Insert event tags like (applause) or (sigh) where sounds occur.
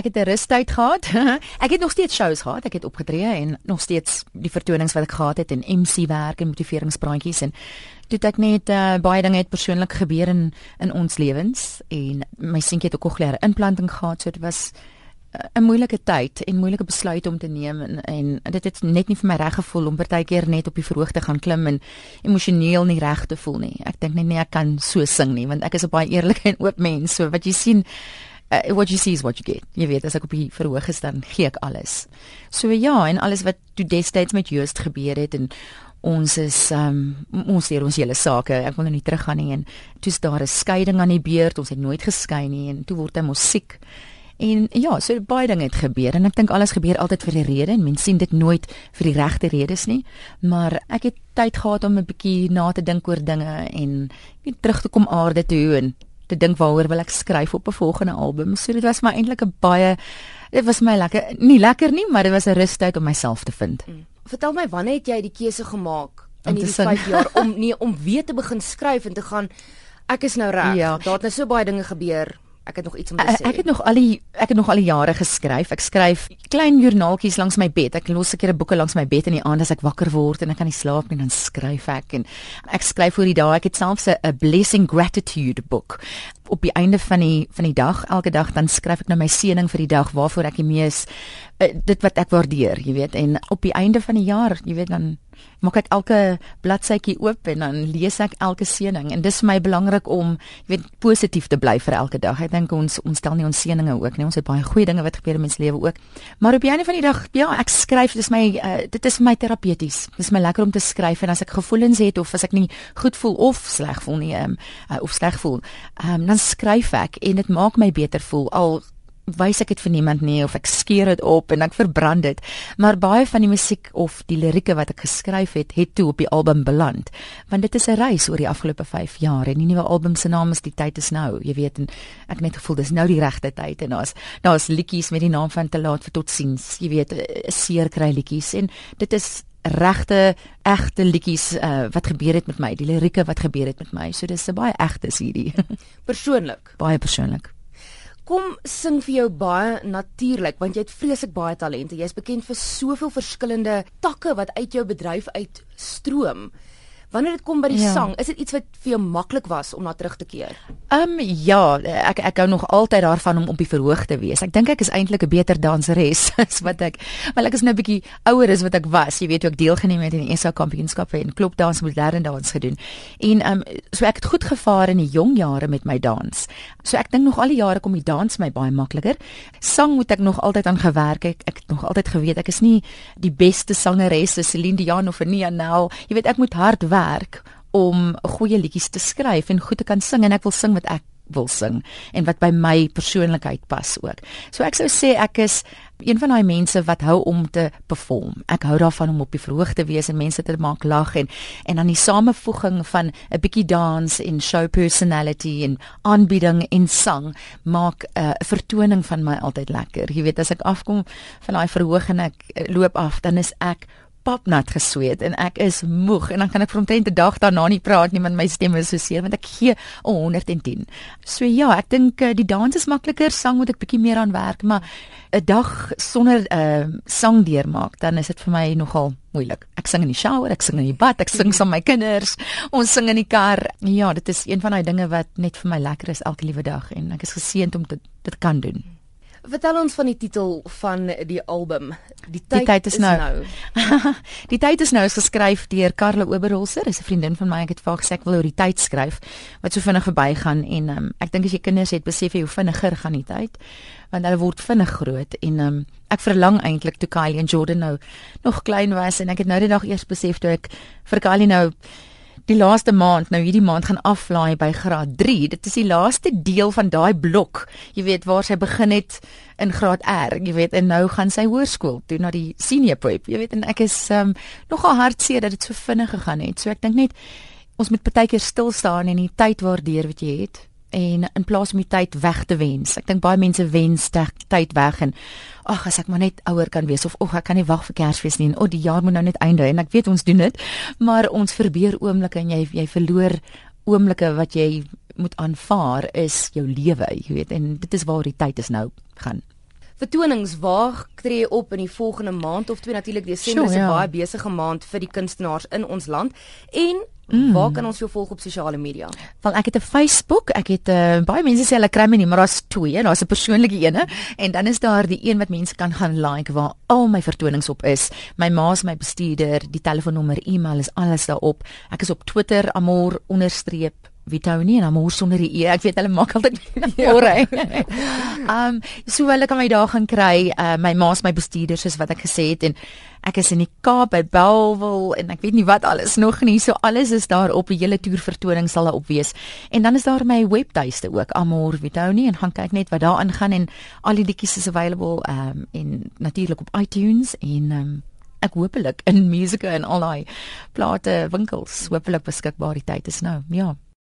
ek het 'n rustyd gehad. (laughs) ek het nog steeds shows gehad. Ek het opgetree en nog steeds die vertonings wat ek gehad het en MC werk en motiveringspraatjies en toe ek net uh, baie dinge het persoonlik gebeur in in ons lewens en my seentjie het ook 'n kokleaire implanting gehad, so dit was 'n moeilike tyd en moeilike besluit om te neem en, en dit het net nie vir my reg gevoel om partykeer net op die verhoog te gaan klim en emosioneel nie reg te voel nie. Ek dink net nie ek kan so sing nie want ek is 'n baie eerlike (laughs) en oop mens. So wat jy sien uh, what you see is what you get. Jy weet as ek op die verhoog is dan gee ek alles. So ja, en alles wat toe destyds met Joost gebeur het en ons is um, ons hier ons hele sake. Ek wil nou nie teruggaan nie en toe's daar 'n skeiding aan die beurt. Ons het nooit geskei nie en toe word hy mos siek. En ja, so baie dinge het gebeur en ek dink alles gebeur altyd vir 'n rede en mense sien dit nooit vir die regte redes nie. Maar ek het tyd gehad om 'n bietjie na te dink oor dinge en net terug te kom aarde toe en te dink waaroor wil ek skryf op 'n volgende album. So dit was my eintlik 'n baie dit was my lekker nie lekker nie, maar dit was 'n rustyd om myself te vind. Mm. Vertel my wanneer het jy die keuse gemaak in hierdie 5 jaar (laughs) om nie om weer te begin skryf en te gaan ek is nou reg. Ja. Daar het nou so baie dinge gebeur ek het nog iets om te sê. Ek het nog al die ek het nog al die jare geskryf. Ek skryf klein joernaaltjies langs my bed. Ek los seker 'n boeke langs my bed in die aand as ek wakker word en ek kan nie slaap nie, dan skryf ek en ek skryf oor die dae. Ek het selfs 'n blessing gratitude boek. Op die einde van die van die dag, elke dag dan skryf ek nou my seëning vir die dag waarvoor ek die mees uh, dit wat ek waardeer, jy weet. En op die einde van die jaar, jy weet dan maak ek elke bladsytjie oop en dan lees ek elke seëning en dis vir my belangrik om jy weet positief te bly vir elke dag. Ek dink ons ons stel nie ons seëninge ook nie. Ons het baie goeie dinge wat gebeur in mens lewe ook. Maar op die einde van die dag, ja, ek skryf, dis my uh, dit is my terapeuties. Dis my lekker om te skryf en as ek gevoelens het of as ek nie goed voel of sleg voel nie, um, uh, of sleg voel, um, dan skryf ek en dit maak my beter voel. Al wys ek dit vir niemand nie of ek skeer dit op en ek verbrand dit. Maar baie van die musiek of die lirieke wat ek geskryf het, het toe op die album beland. Want dit is 'n reis oor die afgelope 5 jaar en die nuwe album se naam is Die tyd is nou. Jy weet en ek net gevoel dis nou die regte tyd en daar's daar's liedjies met die naam van Te laat vir totsiens. Jy weet, eh, seer kry liedjies en dit is regte egte liedjies uh, wat gebeur het met my, die lirieke wat gebeur het met my. So dis 'n baie egte CD. (laughs) persoonlik. Baie persoonlik kom sing vir jou baie natuurlik want jy het vreeslik baie talente. Jy's bekend vir soveel verskillende takke wat uit jou bedryf uit stroom. Wanneer dit kom by die ja. sang, is dit iets wat vir jou maklik was om na terug te keer? Ehm um, ja, ek ek hou nog altyd daarvan om op die verhoog te wees. Ek dink ek is eintlik 'n beter danseres (laughs) as wat ek, maar ek is nou 'n bietjie ouer as wat ek was. Jy weet, ek deelgeneem het in die SA kampioenskappe en klopdans en moderne dans gedoen. En ehm um, so ek het goed gevaar in die jong jare met my dans. So ek dink nog al die jare kom die dans my baie makliker. Sang moet ek nog altyd aan gewerk. Ek ek het nog altyd geweet ek is nie die beste sangeres soos Celine Dion of Nia Nel. Jy weet, ek moet hard werk werk om goeie liedjies te skryf en goed te kan sing en ek wil sing wat ek wil sing en wat by my persoonlikheid pas ook. So ek sou sê ek is een van daai mense wat hou om te perform. Ek hou daarvan om op die verhoog te wees en mense te maak lag en en dan die samevoeging van 'n bietjie dans en show personality en aanbieding en sang maak 'n uh, vertoning van my altyd lekker. Jy weet as ek afkom van daai verhoog en ek uh, loop af, dan is ek papnat gesweet en ek is moeg en dan kan ek vir omtrent 'n dag daarna nie praat nie want my stem is so seer want ek gee 110. So ja, ek dink uh, die dans is makliker, sang moet ek bietjie meer aan werk, maar 'n dag sonder 'n uh, sang deurmaak, dan is dit vir my nogal moeilik. Ek sing in die shower, ek sing in die bad, ek sing saam met my kinders, ons sing in die kar. Ja, dit is een van daai dinge wat net vir my lekker is elke liewe dag en ek is geseënd om dit dit kan doen. Vertel ons van die titel van die album. Die tyd, die tyd is, is nou. nou. (laughs) die tyd is nou is geskryf deur Karla Oberholzer, is 'n vriendin van my. Ek het vir haar gesê ek wil oor die tyd skryf wat so vinnig verbygaan en um, ek dink as jy kinders het, besef jy hoe vinniger gaan die tyd want hulle word vinnig groot en um, ek verlang eintlik toe Kylie en Jordan nou nog klein was en ek het nou die dag eers besef toe ek vir Kylie nou die laaste maand, nou hierdie maand gaan aflaai by graad 3. Dit is die laaste deel van daai blok. Jy weet waar sy begin het in graad R, jy weet en nou gaan sy hoërskool toe na die senior prep. Jy weet en ek is um, nogal hartseer dat dit so vinnig gegaan het. So ek dink net ons moet partykeer stil staan en die tyd waardeer wat jy het en in plaas om die tyd weg te wens. Ek dink baie mense wens tyd weg en ag as ek maar net ouer kan wees of ag ek kan nie wag vir Kersfees nie en o die jaar moet nou net einde en ek weet ons doen dit, maar ons verbeur oomblikke en jy jy verloor oomblikke wat jy moet aanvaar is jou lewe, jy weet en dit is waar die tyd is nou gaan. Vertonings waar tree op in die volgende maand of twee natuurlik Desember is 'n ja. baie besige maand vir die kunstenaars in ons land en Mm. Waar kan ons jou volg op sosiale media? Wel ek het 'n Facebook, ek het uh, baie mense sê hulle kry my nie, maar daar's twee, daar's 'n persoonlike ene en dan is daar die een wat mense kan gaan like waar al my vertonings op is. My ma is my bestuurder, die telefoonnommer, e-mail is alles daarop. Ek is op Twitter amor Vitoni en Amor sonder die e. Ek weet hulle maak altyd (laughs) môre. um so hulle kan my daar gaan kry. Uh, my ma's my bestuurder soos wat ek gesê het en ek is in die Kaap by Belwel en ek weet nie wat alles nog nie. So alles is daar op die hele toer vertoning sal daar op wees. En dan is daar my webtuiste ook Amor Vitoni en gaan kyk net wat daar aangaan en al die liedjies is available um en natuurlik op iTunes en um ek hoopelik in musieke en al daai plate winkels hoopelik beskikbaar die tyd is nou. Ja.